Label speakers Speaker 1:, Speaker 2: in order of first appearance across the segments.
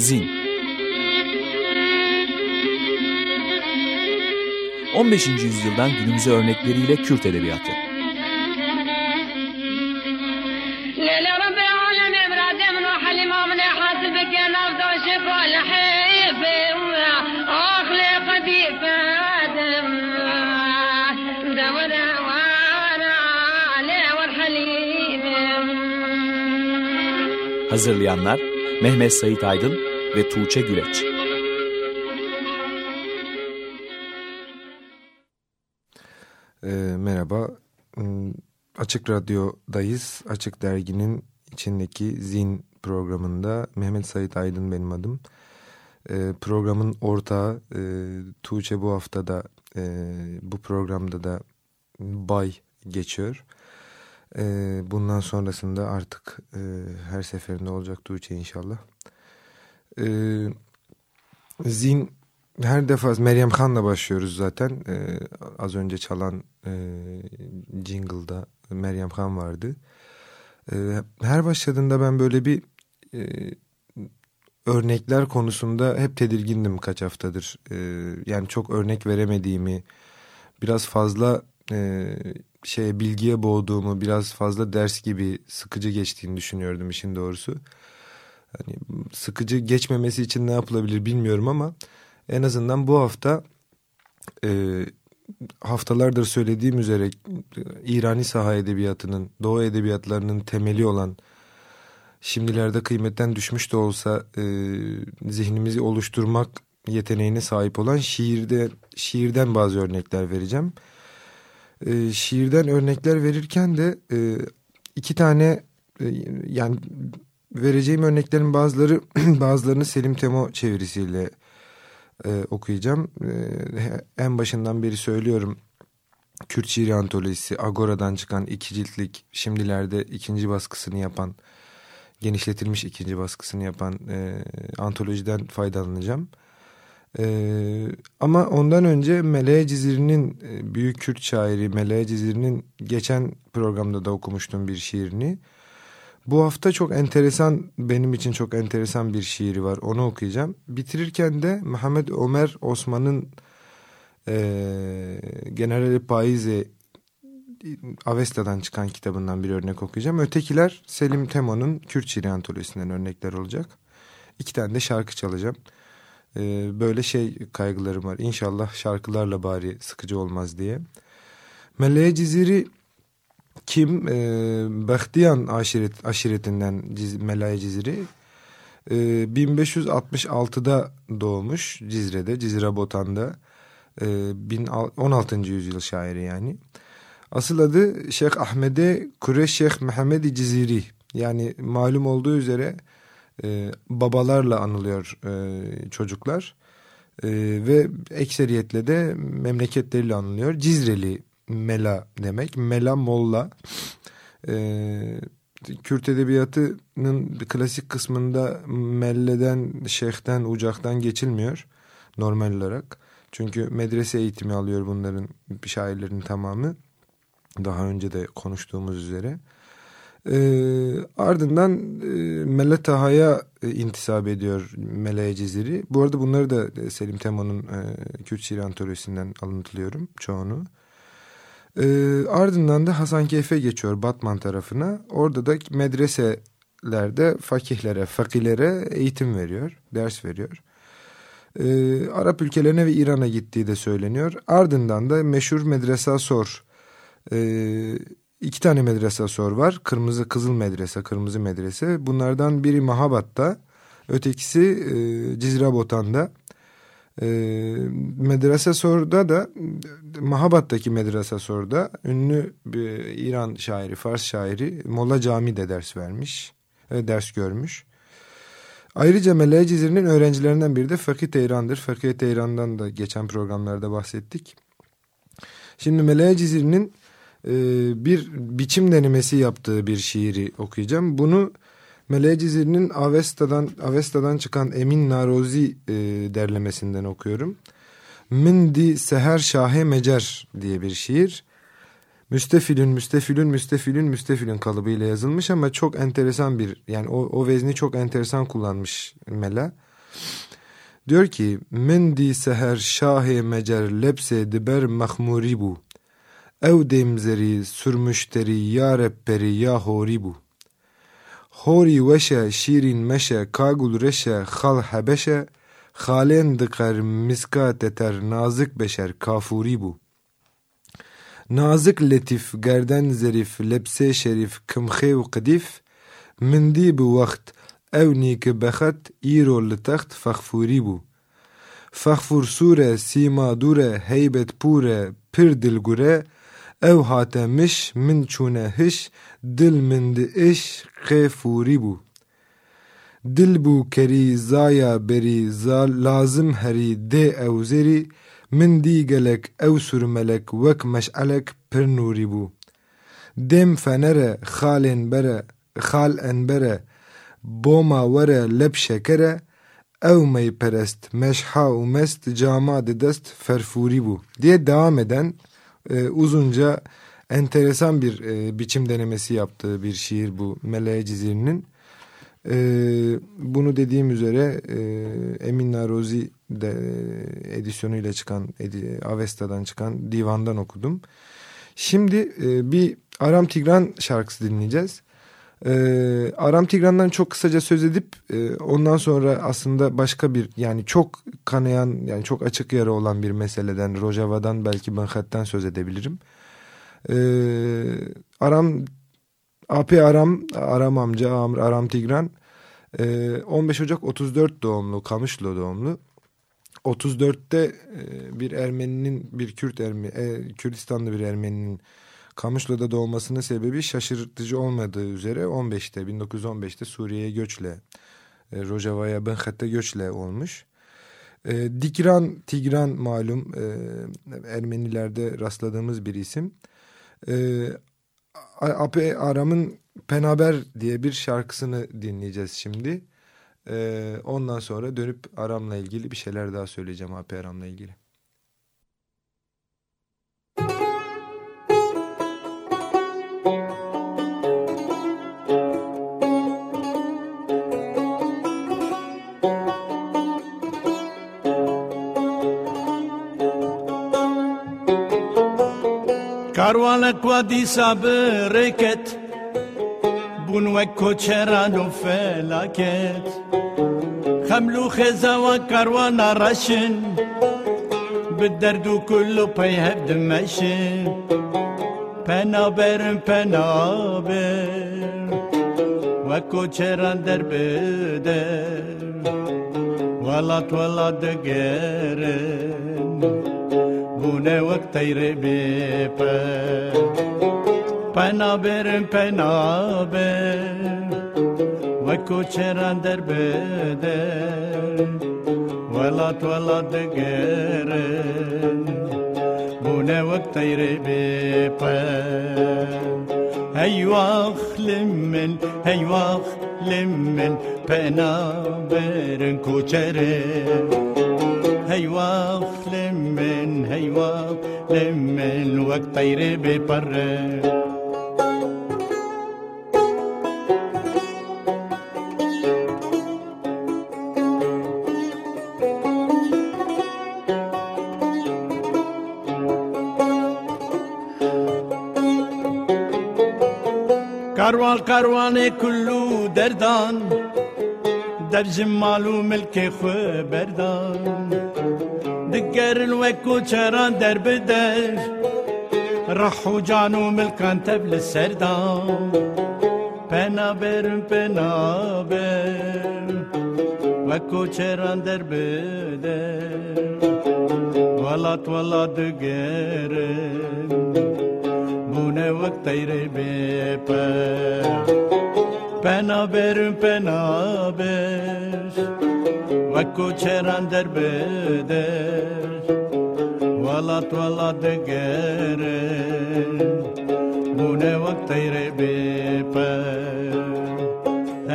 Speaker 1: Zin 15. yüzyıldan günümüze örnekleriyle Kürt Edebiyatı Hazırlayanlar Mehmet Sait Aydın ve Tuğçe Güleç.
Speaker 2: E, merhaba, hmm, Açık Radyo'dayız. Açık Dergi'nin içindeki Zin programında Mehmet Sait Aydın benim adım. E, programın ortağı e, Tuğçe bu hafta da e, bu programda da Bay geçiyor. E, bundan sonrasında artık e, her seferinde olacak Tuğçe inşallah. E, Zin her defa Meryem Khan'la başlıyoruz zaten. E, az önce çalan e, jingle'da Meryem Khan vardı. E, her başladığında ben böyle bir e, örnekler konusunda hep tedirgindim kaç haftadır. E, yani çok örnek veremediğimi, biraz fazla e, şey bilgiye boğduğumu, biraz fazla ders gibi sıkıcı geçtiğini düşünüyordum işin doğrusu. Hani sıkıcı geçmemesi için ne yapılabilir bilmiyorum ama en azından bu hafta e, haftalardır söylediğim üzere İrani saha edebiyatının, Doğu edebiyatlarının temeli olan şimdilerde kıymetten düşmüş de olsa e, zihnimizi oluşturmak yeteneğine sahip olan şiirde şiirden bazı örnekler vereceğim. E, şiirden örnekler verirken de e, iki tane e, yani vereceğim örneklerin bazıları bazılarını Selim Temo çevirisiyle e, okuyacağım. E, en başından beri söylüyorum. Kürt şiiri antolojisi Agora'dan çıkan iki ciltlik şimdilerde ikinci baskısını yapan genişletilmiş ikinci baskısını yapan e, antolojiden faydalanacağım. E, ama ondan önce Meleğe Ciziri'nin e, büyük Kürt şairi Meleğe Ciziri'nin geçen programda da okumuştum bir şiirini. Bu hafta çok enteresan benim için çok enteresan bir şiiri var onu okuyacağım. Bitirirken de Muhammed Ömer Osman'ın e, Generali Paize Avesta'dan çıkan kitabından bir örnek okuyacağım. Ötekiler Selim Temo'nun Kürt şiiri antolojisinden örnekler olacak. İki tane de şarkı çalacağım. Ee, böyle şey kaygılarım var. İnşallah şarkılarla bari sıkıcı olmaz diye. Meleğe Ciziri kim? Ee, Bahtiyan aşiret, aşiretinden Ciz, Meleğe Ciziri. Ee, 1566'da doğmuş Cizre'de, Cizre Botan'da. Ee, 16. yüzyıl şairi yani. Asıl adı Şeyh Ahmede Kureş Şeyh Mehmed Ciziri. Yani malum olduğu üzere e, babalarla anılıyor e, çocuklar. E, ve ekseriyetle de memleketleriyle anılıyor. Cizreli Mela demek. Mela Molla. E, Kürt edebiyatının klasik kısmında melleden, şeyhten, ucaktan geçilmiyor normal olarak. Çünkü medrese eğitimi alıyor bunların şairlerin tamamı. Daha önce de konuştuğumuz üzere. E, ardından e, Mele Taha'ya e, intisap ediyor Mele Ciziri. Bu arada bunları da Selim Temo'nun e, Kürt şiir antolojisinden alıntılıyorum çoğunu. E, ardından da Hasan Keyfe geçiyor Batman tarafına. Orada da medreselerde fakihlere, fakilere eğitim veriyor, ders veriyor. E, Arap ülkelerine ve İran'a gittiği de söyleniyor. Ardından da meşhur Medresa Sor e, iki tane medrese sor var. Kırmızı Kızıl Medrese, Kırmızı Medrese. Bunlardan biri Mahabat'ta, ötekisi e, Cizre Botan'da. E, medrese Sor'da da Mahabat'taki Medrese Sor'da ünlü bir İran şairi, Fars şairi Molla Cami'de ders vermiş, ders görmüş. Ayrıca Meleğe Cizir'in öğrencilerinden biri de Fakih Teyran'dır. Fakih Teyran'dan da geçen programlarda bahsettik. Şimdi Meleğe Cizir'in e, bir biçim denemesi yaptığı bir şiiri okuyacağım. Bunu Meleğe Cizir'in Avesta'dan, Avesta'dan çıkan Emin Narozi e, derlemesinden okuyorum. Mindi Seher Şahe Mecer diye bir şiir. Müstefilün, müstefilün, müstefilün, müstefilün kalıbıyla yazılmış ama çok enteresan bir yani o, o vezni çok enteresan kullanmış Mela. Diyor ki Mendi seher şahe mecer lepse diber mahmuri bu. Ev demzeri sürmüşteri ya repperi ya hori bu. Hori veşe şirin meşe kagul reşe khal habeşe Halen dikar miskat eter nazik beşer kafuri bu. Nazik letif gerden zerif lebse şerif kımxe ve kadif mindi bu vakt evni ki bexet îro li text fexfurî bû. Fexfur sûre sîma dûre heybet pûre pir dilgure ew hate miş min çûne hiş dil min di iş qê fûrî bû. Dil bû kerî zaya berî lazim herî dê ew zerî min dî gelek ew sürmelek wek meş'elek pir nûrî bû. Dêm fenere xalên bere xal enbere boma were leb şekere ev mey perest meşha u mest cama dest ferfuri bu diye devam eden e, uzunca enteresan bir e, biçim denemesi yaptığı bir şiir bu Meleğe Cizir'in. E, bunu dediğim üzere e, Emin Narozi de e, edisyonuyla çıkan edi, Avesta'dan çıkan divandan okudum. Şimdi e, bir Aram Tigran şarkısı dinleyeceğiz. Ee, Aram Tigran'dan çok kısaca söz edip e, ondan sonra aslında başka bir yani çok kanayan yani çok açık yara olan bir meseleden Rojava'dan belki Benhat'ten söz edebilirim. Ee, Aram AP Aram Aram amca Aram Tigran e, 15 Ocak 34 doğumlu Kamışlı doğumlu. 34'te e, bir Ermeninin bir Kürt Ermeni e, Kürdistanlı bir Ermeninin Kamışlı'da doğmasının sebebi şaşırtıcı olmadığı üzere 15'te 1915'te Suriye'ye göçle e, Rojava'ya Benhat'te göçle olmuş. E, Dikran Tigran malum e, Ermenilerde rastladığımız bir isim. E, Ape Aram'ın Penaber diye bir şarkısını dinleyeceğiz şimdi. E, ondan sonra dönüp Aram'la ilgili bir şeyler daha söyleyeceğim Ape Aram'la ilgili.
Speaker 3: Paroale qua di sapere che بون و کوچران و خملو خزا و کروان رشن به درد و کلو پی هفت مشن پنا برم پنا بر و کوچران در بدر ولات ولات دگرن bune wak tayre bepe Penaber penaber Vako çeran der beder Velat velat geren Bune wak tayre bepe Heyvah limmen heyvah limmen Penaberin koçeran هيواخ لمن هيواخ لمن وقت طير ببر كاروان كاروان كله دردان در جمال و ملک خو بردان دگرن وکو چران در بدر. رح و جان و ملکان تبل سردان پنا برن پنا بر. وکو چران در بدر. ولات ولات دگرن بونه وقت تیره بپر Penaber penaber Ve koçeran derbeder Valat valat degeren Bu ne vaktayre beper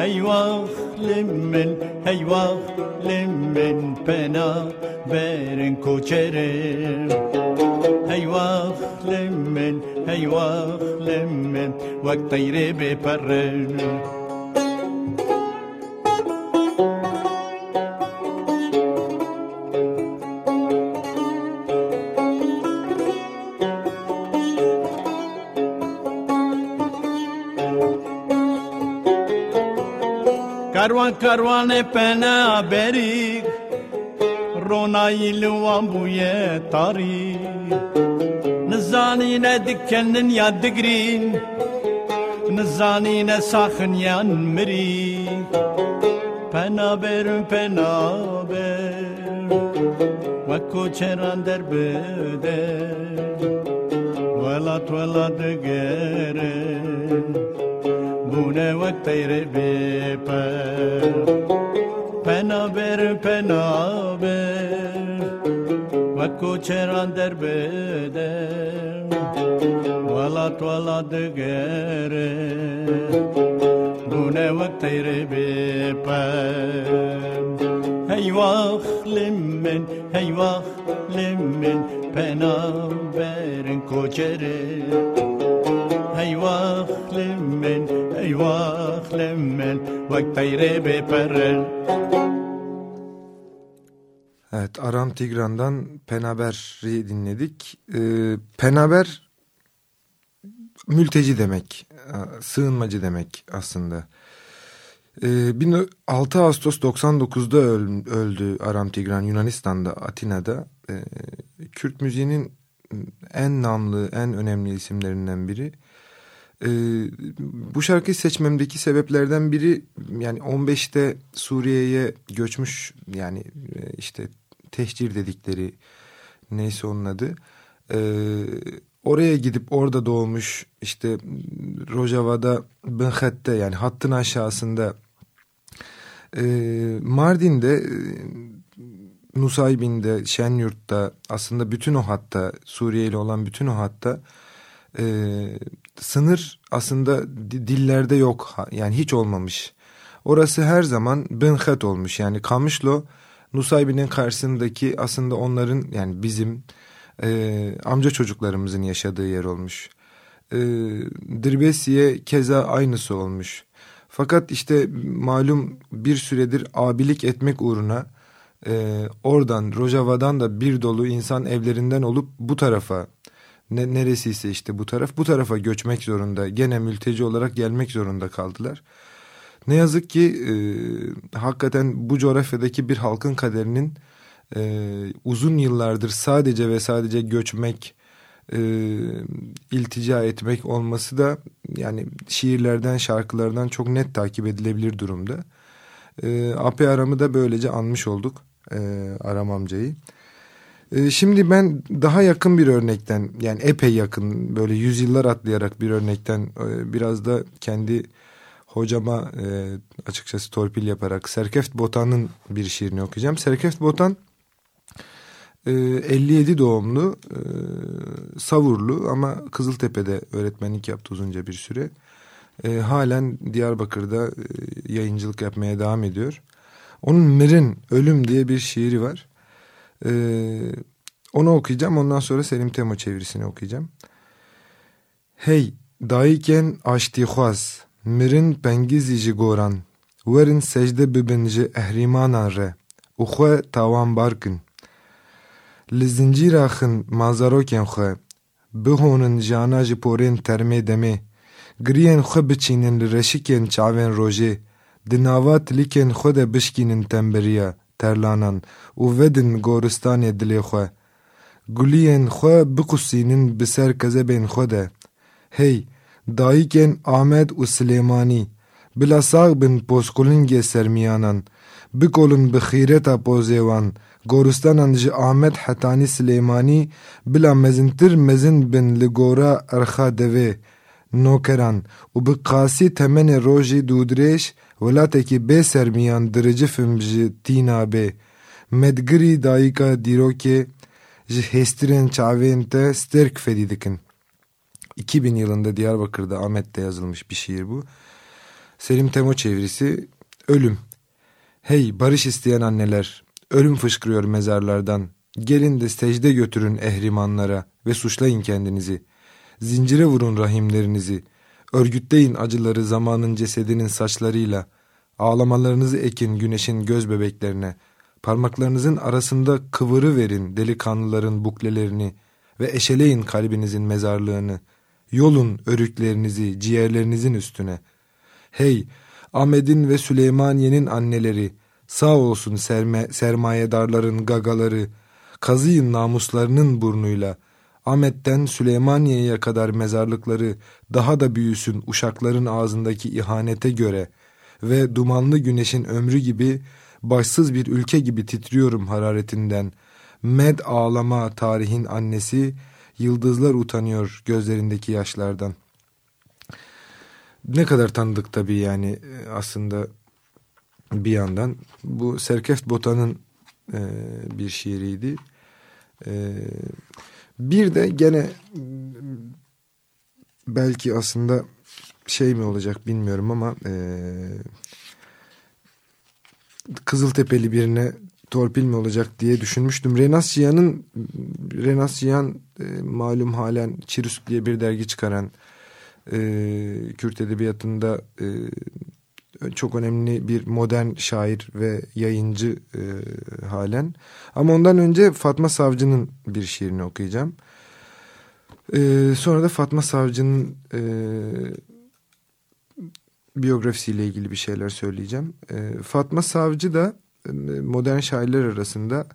Speaker 3: Eyvah limmen eyvah limmen pena berin koçerim. Eyvah limmen eyvah limmen vaktayre beper Karvan karvan pena berik Ronayı luan buye tari. Nizani ne dikenin ya digrin Nizani ne sakın yan miri Pena berin pena ber Vekko çeran derbede Velat velat gere Bune vek teyre bepe Pena ber pena ber Vekko çeran derbede Velat velat gere Bune vek teyre bepe Eyvah limmen, eyvah limmen Eyvah limmen Vaktayre beperen
Speaker 2: Evet Aram Tigran'dan Penaber'i dinledik. Ee, Penaber mülteci demek, e, sığınmacı demek aslında. Ee, 6 Ağustos 99'da öl, öldü Aram Tigran Yunanistan'da Atina'da. Ee, Kürt müziğinin en namlı, en önemli isimlerinden biri. Ee, bu şarkıyı seçmemdeki sebeplerden biri yani 15'te Suriye'ye göçmüş yani e, işte tehcir dedikleri neyse onun adı. Ee, oraya gidip orada doğmuş işte Rojava'da Bınhet'te yani hattın aşağısında e, Mardin'de e, Nusaybin'de Şenyurt'ta aslında bütün o hatta Suriyeli olan bütün o hatta e, sınır aslında dillerde yok yani hiç olmamış. Orası her zaman Bınhet olmuş yani Kamışlo Nusaybin'in karşısındaki aslında onların yani bizim e, amca çocuklarımızın yaşadığı yer olmuş. E, Dirbesiye keza aynısı olmuş. Fakat işte malum bir süredir abilik etmek uğruna e, oradan Rojava'dan da bir dolu insan evlerinden olup bu tarafa ne, neresiyse işte bu taraf bu tarafa göçmek zorunda gene mülteci olarak gelmek zorunda kaldılar. Ne yazık ki e, hakikaten bu coğrafyadaki bir halkın kaderinin e, uzun yıllardır sadece ve sadece göçmek, e, iltica etmek olması da yani şiirlerden, şarkılardan çok net takip edilebilir durumda. E, Ape Aram'ı da böylece anmış olduk e, Aram amcayı. E, şimdi ben daha yakın bir örnekten yani epey yakın böyle yüzyıllar atlayarak bir örnekten e, biraz da kendi hocama e, açıkçası torpil yaparak Serkeft Botan'ın bir şiirini okuyacağım. Serkeft Botan 57 ee, doğumlu, e, Savurlu ama Kızıltepe'de öğretmenlik yaptı uzunca bir süre. Ee, halen Diyarbakır'da e, yayıncılık yapmaya devam ediyor. Onun Mir'in Ölüm diye bir şiiri var. Ee, onu okuyacağım. Ondan sonra Selim Temo çevirisini okuyacağım. Hey, dayıken aştihaz, mirin pengizi ji goran, verin secde bibin ji ehrimanan re, uxwe tavan barkin. Li zincîra xin mazarokên xwe. Bihûnin jana ji porên termê demê, giriyên xwe biçînin li reşikên çavên rojê, di nava tilîkên xwe de bişkînin temberiya, terlanan û vedin goristanê dilê xwe. Guliyên xwe biqusînin bi ser kezebên xwe de. Hey, dayikên Ahmed û Silêmanî, bila sağ bin poskulingê sermiyanan, bikolin bi xîreta pozê wan, goristanan ji Ahmed Hetanî Silêmanî bila mezintir mezin bin li gora erxa devê, nokeran û bi qasî temenê rojî dûdirêj welatekî bê sermiyan diricifim ji tîna bê medgirî dayîka dîrokê ji hêstirên çavên te sterk fedî dikin. 2000 yılında Diyarbakır'da Ahmet'te yazılmış bir şiir bu. Selim Temo çevirisi Ölüm. Hey barış isteyen anneler, Ölüm fışkırıyor mezarlardan. Gelin de secde götürün ehrimanlara ve suçlayın kendinizi. Zincire vurun rahimlerinizi. Örgütleyin acıları zamanın cesedinin saçlarıyla. Ağlamalarınızı ekin güneşin göz bebeklerine. Parmaklarınızın arasında kıvırı verin delikanlıların buklelerini ve eşeleyin kalbinizin mezarlığını. Yolun örüklerinizi ciğerlerinizin üstüne. Hey, Ahmet'in ve Süleymaniye'nin anneleri, sağ olsun serme, sermayedarların gagaları, kazıyın namuslarının burnuyla, Ahmet'ten Süleymaniye'ye kadar mezarlıkları daha da büyüsün uşakların ağzındaki ihanete göre ve dumanlı güneşin ömrü gibi başsız bir ülke gibi titriyorum hararetinden. Med ağlama tarihin annesi, yıldızlar utanıyor gözlerindeki yaşlardan. Ne kadar tanıdık tabii yani aslında bir yandan. Bu Serkeft Botan'ın e, bir şiiriydi. E, bir de gene belki aslında şey mi olacak bilmiyorum ama e, Kızıltepeli birine torpil mi olacak diye düşünmüştüm. Renas Cihan'ın Renas Cihan e, malum halen Çirüsk diye bir dergi çıkaran e, Kürt Edebiyatı'nda e, çok önemli bir modern şair ve yayıncı e, halen. Ama ondan önce Fatma Savcı'nın bir şiirini okuyacağım. E, sonra da Fatma Savcı'nın e, biyografisiyle ilgili bir şeyler söyleyeceğim. E, Fatma Savcı da e, modern şairler arasında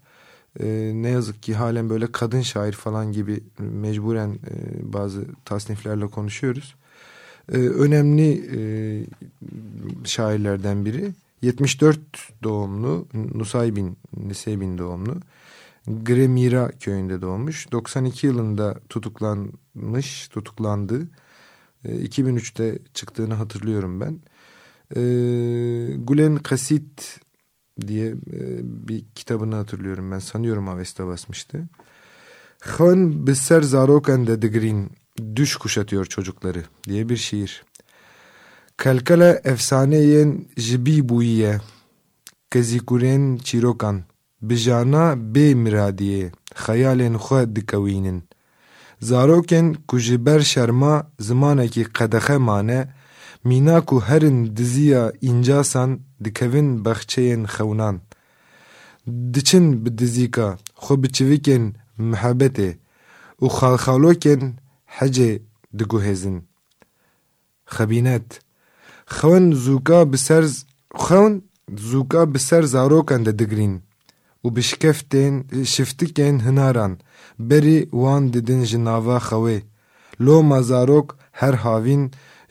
Speaker 2: e, ne yazık ki halen böyle kadın şair falan gibi mecburen e, bazı tasniflerle konuşuyoruz. E, önemli e, şairlerden biri. 74 doğumlu Nusaybin, Niseybin doğumlu. Gremira köyünde doğmuş. 92 yılında tutuklanmış, tutuklandı. 2003'te çıktığını hatırlıyorum ben. E, Gulen Kasit diye e, bir kitabını hatırlıyorum ben. Sanıyorum Avesta basmıştı. Han Bisser Zarokan de Digrin Düş kuşatıyor çocukları diye bir şiir. Kalkala efsaneyen jibi buiye Kezikuren çirokan Bijana be miradiye Hayalen xwe dikewînin Zarokên ku şerma zimanekî qedexe mane, mîna ku herin diziya încasan dikevin bexçeyên xewnan. Diçin bi dizîka xwe bi çivîkên mihebetê û xalxalokên hecê diguhêzin. Xebînet Xewin zûka bi ser xewin zûka bi ser zarokan de digrîn û bi şikeftên şiftikên hinaran berî wan didin ji nava xewê loma zarok her havîn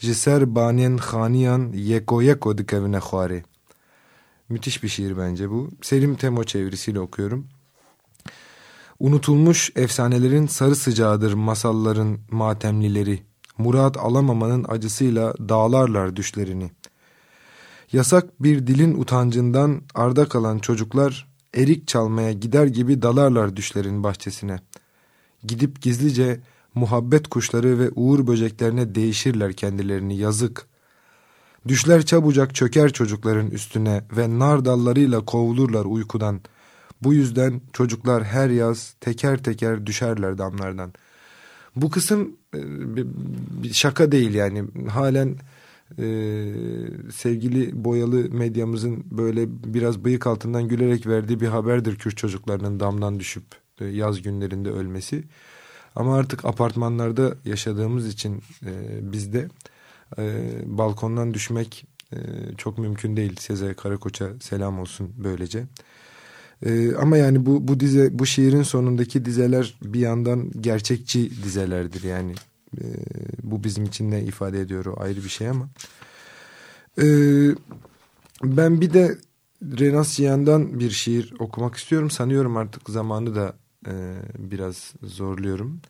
Speaker 2: ji ser banên xaniyan yeko yeko dikevine xwarê. Müthiş bir şiir bence bu. Selim Temo çevirisiyle okuyorum. Unutulmuş efsanelerin sarı sıcağıdır masalların matemlileri. Murat alamamanın acısıyla dağlarlar düşlerini. Yasak bir dilin utancından arda kalan çocuklar erik çalmaya gider gibi dalarlar düşlerin bahçesine. Gidip gizlice muhabbet kuşları ve uğur böceklerine değişirler kendilerini yazık. Düşler çabucak çöker çocukların üstüne ve nar dallarıyla kovulurlar uykudan. Bu yüzden çocuklar her yaz teker teker düşerler damlardan. Bu kısım e, şaka değil yani halen e, sevgili boyalı medyamızın böyle biraz bıyık altından gülerek verdiği bir haberdir Kürt çocuklarının damdan düşüp e, yaz günlerinde ölmesi. Ama artık apartmanlarda yaşadığımız için bizde balkondan düşmek çok mümkün değil. Sezai Karakoç'a selam olsun böylece. E, ama yani bu bu dize bu şiirin sonundaki dizeler bir yandan gerçekçi dizelerdir yani e, bu bizim için ne ifade ediyor o ayrı bir şey ama. E, ben bir de Renas Yiyan'dan bir şiir okumak istiyorum. Sanıyorum artık zamanı da e, biraz zorluyorum.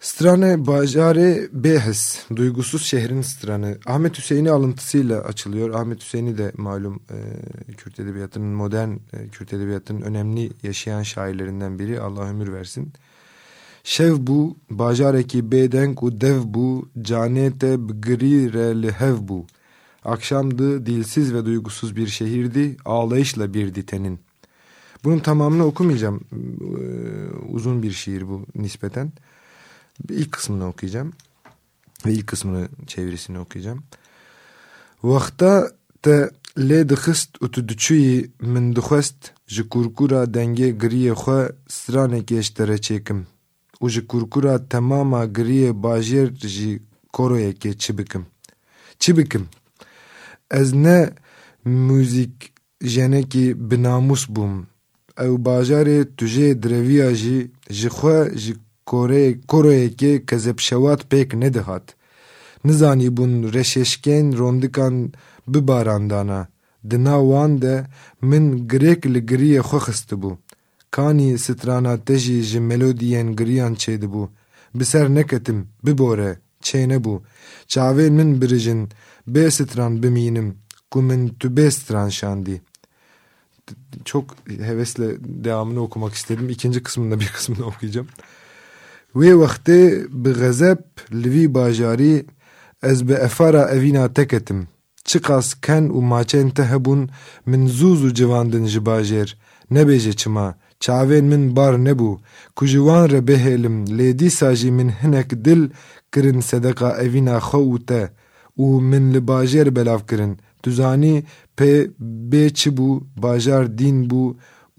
Speaker 2: Strane Bajare Behes, duygusuz şehrin stranı. Ahmet Hüseyin'i alıntısıyla açılıyor. Ahmet Hüseyin'i de malum e, Kürt Edebiyatı'nın modern e, Kürt Edebiyatı'nın önemli yaşayan şairlerinden biri. Allah ömür versin. Şev bu, bajareki bedenk u dev bu, canete bgri re lehev bu. Akşamdı, dilsiz ve duygusuz bir şehirdi, ağlayışla bir ditenin. Bunun tamamını okumayacağım. Ee, uzun bir şiir bu nispeten. İlk kısmını okuyacağım. Ve ilk kısmını çevirisini okuyacağım. Vakta te lê dixist û tu diçûyî min dixwest ji kurkura dengê giriyê xwe stranekê ji te re çêkim û ji kurkura temama giriyê bajêr jî koroyekê çi bikim çi Ez ne müzik jenekî binamus bûm. Ew bajarê tu jê dreviya jî ji xwe ji koroyekê kezepşewat pêk nedihat. Nizanî bûn reşeşkên rondikan bibarandana. Di nav wan de min girêk li giriyê xwe xistibû. Kanî strana te jî ji melodiyên giriyan çêdibû. Bi ser neketim, bibore, çê nebû. Çavên min birijin, bê stran bimînim, ku min tu bê. Çok hevesle devamını okumak istedim. İkinci kısmında bir kısmını okuyacağım. Wê wextê bi xezeb li vî bajarî ez bi efara evîna te ketim. Çi qas ken û maçên te hebûn min zû zû civandin ji bajêr. Nebêje çima, min bar nebû. Ku ji re bihêlim lê dîsa jî min hinek dil kirin sedeqa evîna xwe û te û min li bajêr belav kirin. Tu zanî pê bê çi bû, bajar dîn bû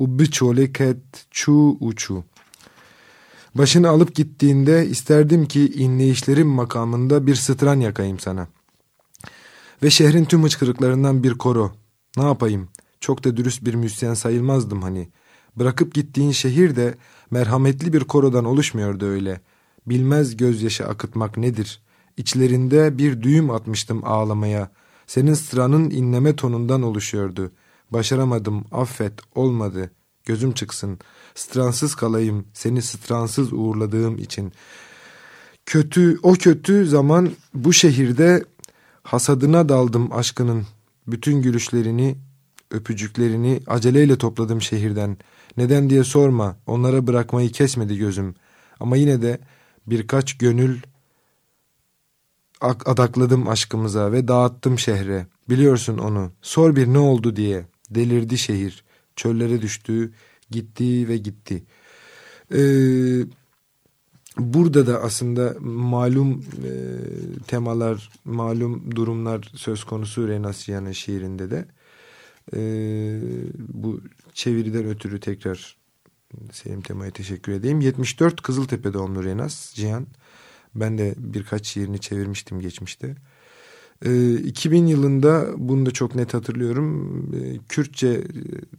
Speaker 2: û bi çolê ket çû û. Başını alıp gittiğinde isterdim ki inleyişlerim makamında bir sıtran yakayım sana. Ve şehrin tüm hıçkırıklarından bir koro. Ne yapayım? Çok da dürüst bir müzisyen sayılmazdım hani. Bırakıp gittiğin şehir de merhametli bir korodan oluşmuyordu öyle. Bilmez gözyaşı akıtmak nedir? İçlerinde bir düğüm atmıştım ağlamaya. Senin sıranın inleme tonundan oluşuyordu. Başaramadım, affet, olmadı. Gözüm çıksın. Stransız kalayım, seni stransız uğurladığım için. Kötü, o kötü zaman bu şehirde hasadına daldım aşkının. Bütün gülüşlerini, öpücüklerini aceleyle topladım şehirden. Neden diye sorma, onlara bırakmayı kesmedi gözüm. Ama yine de birkaç gönül adakladım aşkımıza ve dağıttım şehre. Biliyorsun onu, sor bir ne oldu diye. Delirdi şehir, çöllere düştü, gitti ve gitti. Ee, burada da aslında malum e, temalar, malum durumlar söz konusu Renasciana şiirinde de. Ee, bu çeviriden ötürü tekrar Selim Tema'ya teşekkür edeyim. 74 Kızıltepe doğumlu Renas Cihan. Ben de birkaç şiirini çevirmiştim geçmişte. E, 2000 yılında bunu da çok net hatırlıyorum. E, Kürtçe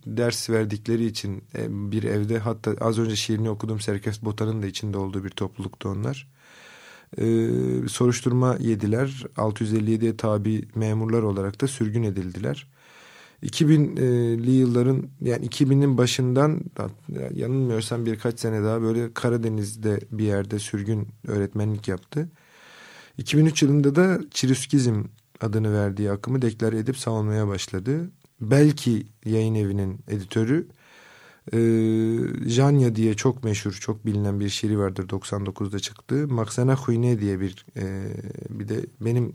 Speaker 2: ders verdikleri için bir evde hatta az önce şiirini okuduğum Serkes Botan'ın da içinde olduğu bir toplulukta onlar. E, soruşturma yediler. 657'ye tabi memurlar olarak da sürgün edildiler. 2000'li yılların yani 2000'in başından yanılmıyorsam birkaç sene daha böyle Karadeniz'de bir yerde sürgün öğretmenlik yaptı. 2003 yılında da Çiriskizm adını verdiği akımı deklar edip savunmaya başladı. Belki yayın evinin editörü e, Janya diye çok meşhur, çok bilinen bir şiiri vardır 99'da çıktı. Maksana Huyne diye bir e, bir de benim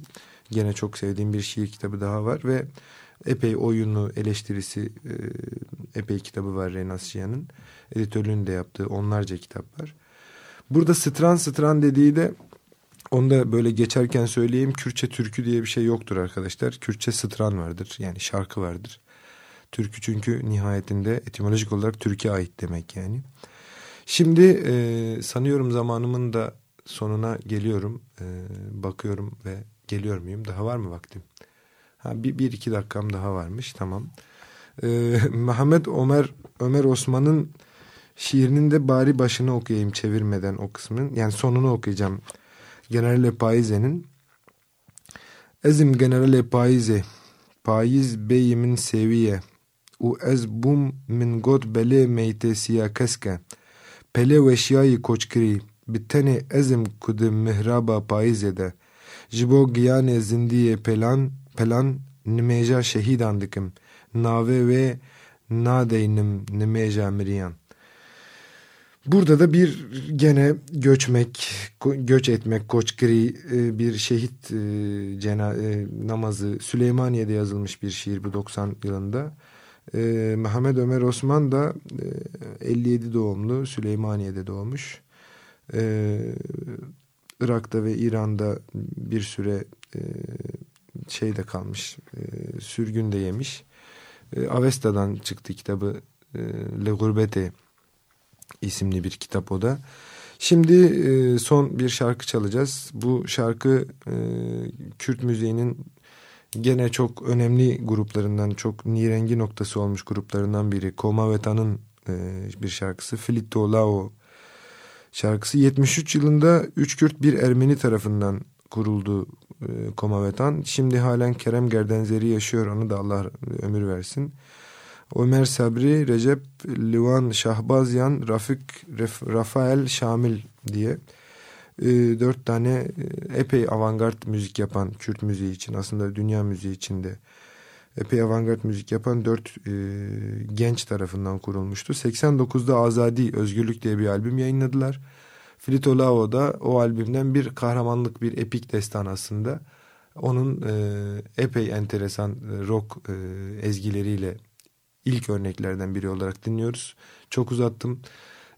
Speaker 2: gene çok sevdiğim bir şiir kitabı daha var ve epey oyunu eleştirisi e, epey kitabı var Renascia'nın. Editörlüğünü de yaptığı onlarca kitap var. Burada stran stran dediği de onu da böyle geçerken söyleyeyim. Kürtçe türkü diye bir şey yoktur arkadaşlar. Kürtçe stran vardır. Yani şarkı vardır. Türkü çünkü nihayetinde etimolojik olarak Türkiye ait demek yani. Şimdi e, sanıyorum zamanımın da sonuna geliyorum. E, bakıyorum ve geliyor muyum? Daha var mı vaktim? Ha, bir, bir iki dakikam daha varmış. Tamam. E, Mehmet Ömer Ömer Osman'ın şiirinin de bari başını okuyayım çevirmeden o kısmın. Yani sonunu okuyacağım. Generale Paize'nin Ezim Generale Paize Paiz beyimin seviye u ez bum min got bele meyte siya keske pele veşyayı koçkiri bitene ezim kudim mihraba paizede jibo giyane zindiye pelan pelan nimeja şehidan dikim nave ve nadeynim nimeja miriyan Burada da bir gene göçmek, göç etmek, koçkiri e, bir şehit e, cena, e, namazı Süleymaniye'de yazılmış bir şiir bu 90 yılında. Mehmet Ömer Osman da 57 doğumlu Süleymaniye'de doğmuş. Irak'ta ve İran'da bir süre şeyde kalmış, sürgünde yemiş. Avesta'dan çıktı kitabı Le Gurbete isimli bir kitap o da. Şimdi e, son bir şarkı çalacağız. Bu şarkı e, Kürt müziğinin gene çok önemli gruplarından çok nirengi noktası olmuş gruplarından biri Komaveta'nın e, bir şarkısı Filito Lao şarkısı 73 yılında üç Kürt bir Ermeni tarafından kuruldu e, Komavetan. Şimdi halen Kerem Gerdenzeri yaşıyor onu da Allah ömür versin. Ömer Sabri, Recep, Livan Şahbazyan, Rafik, Rafael Şamil diye e, dört tane e, epey avantgard müzik yapan Kürt müziği için aslında dünya müziği için de epey avantgard müzik yapan dört e, genç tarafından kurulmuştu. 89'da Azadi Özgürlük diye bir albüm yayınladılar. Filito Lao da o albümden bir kahramanlık bir epik destan aslında. Onun e, epey enteresan e, rock e, ezgileriyle ilk örneklerden biri olarak dinliyoruz. Çok uzattım.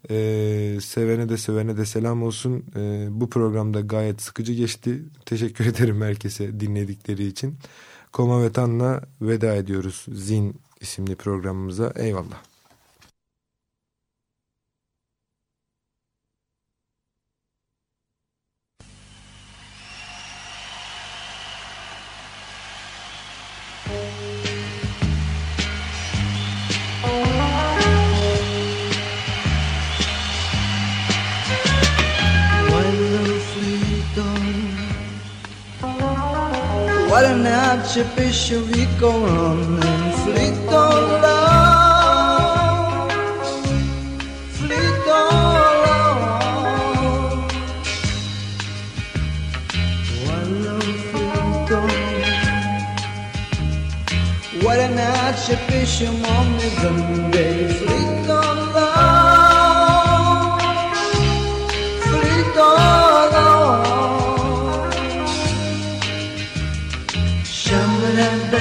Speaker 2: Ee, sevene de sevene de selam olsun. Ee, bu programda gayet sıkıcı geçti. Teşekkür ederim herkese dinledikleri için. Koma ve Tan'la veda ediyoruz Zin isimli programımıza. Eyvallah.
Speaker 4: arcebishovico non inflitto la flitto la quando flitto what an archbishop on the baby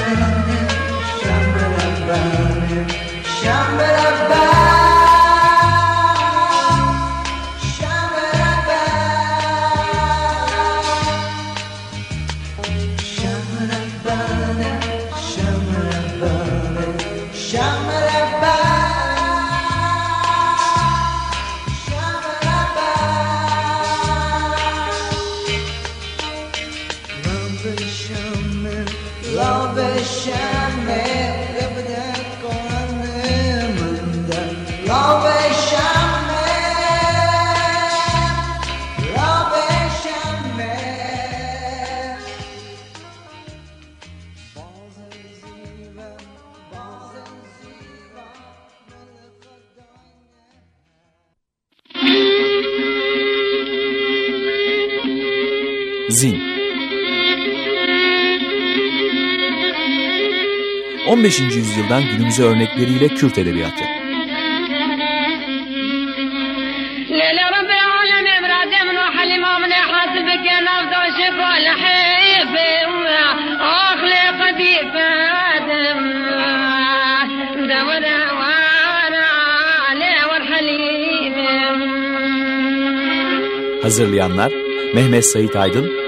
Speaker 4: Yeah.
Speaker 1: Zin 15. yüzyıldan günümüze örnekleriyle Kürt Edebiyatı Hazırlayanlar Mehmet Sait Aydın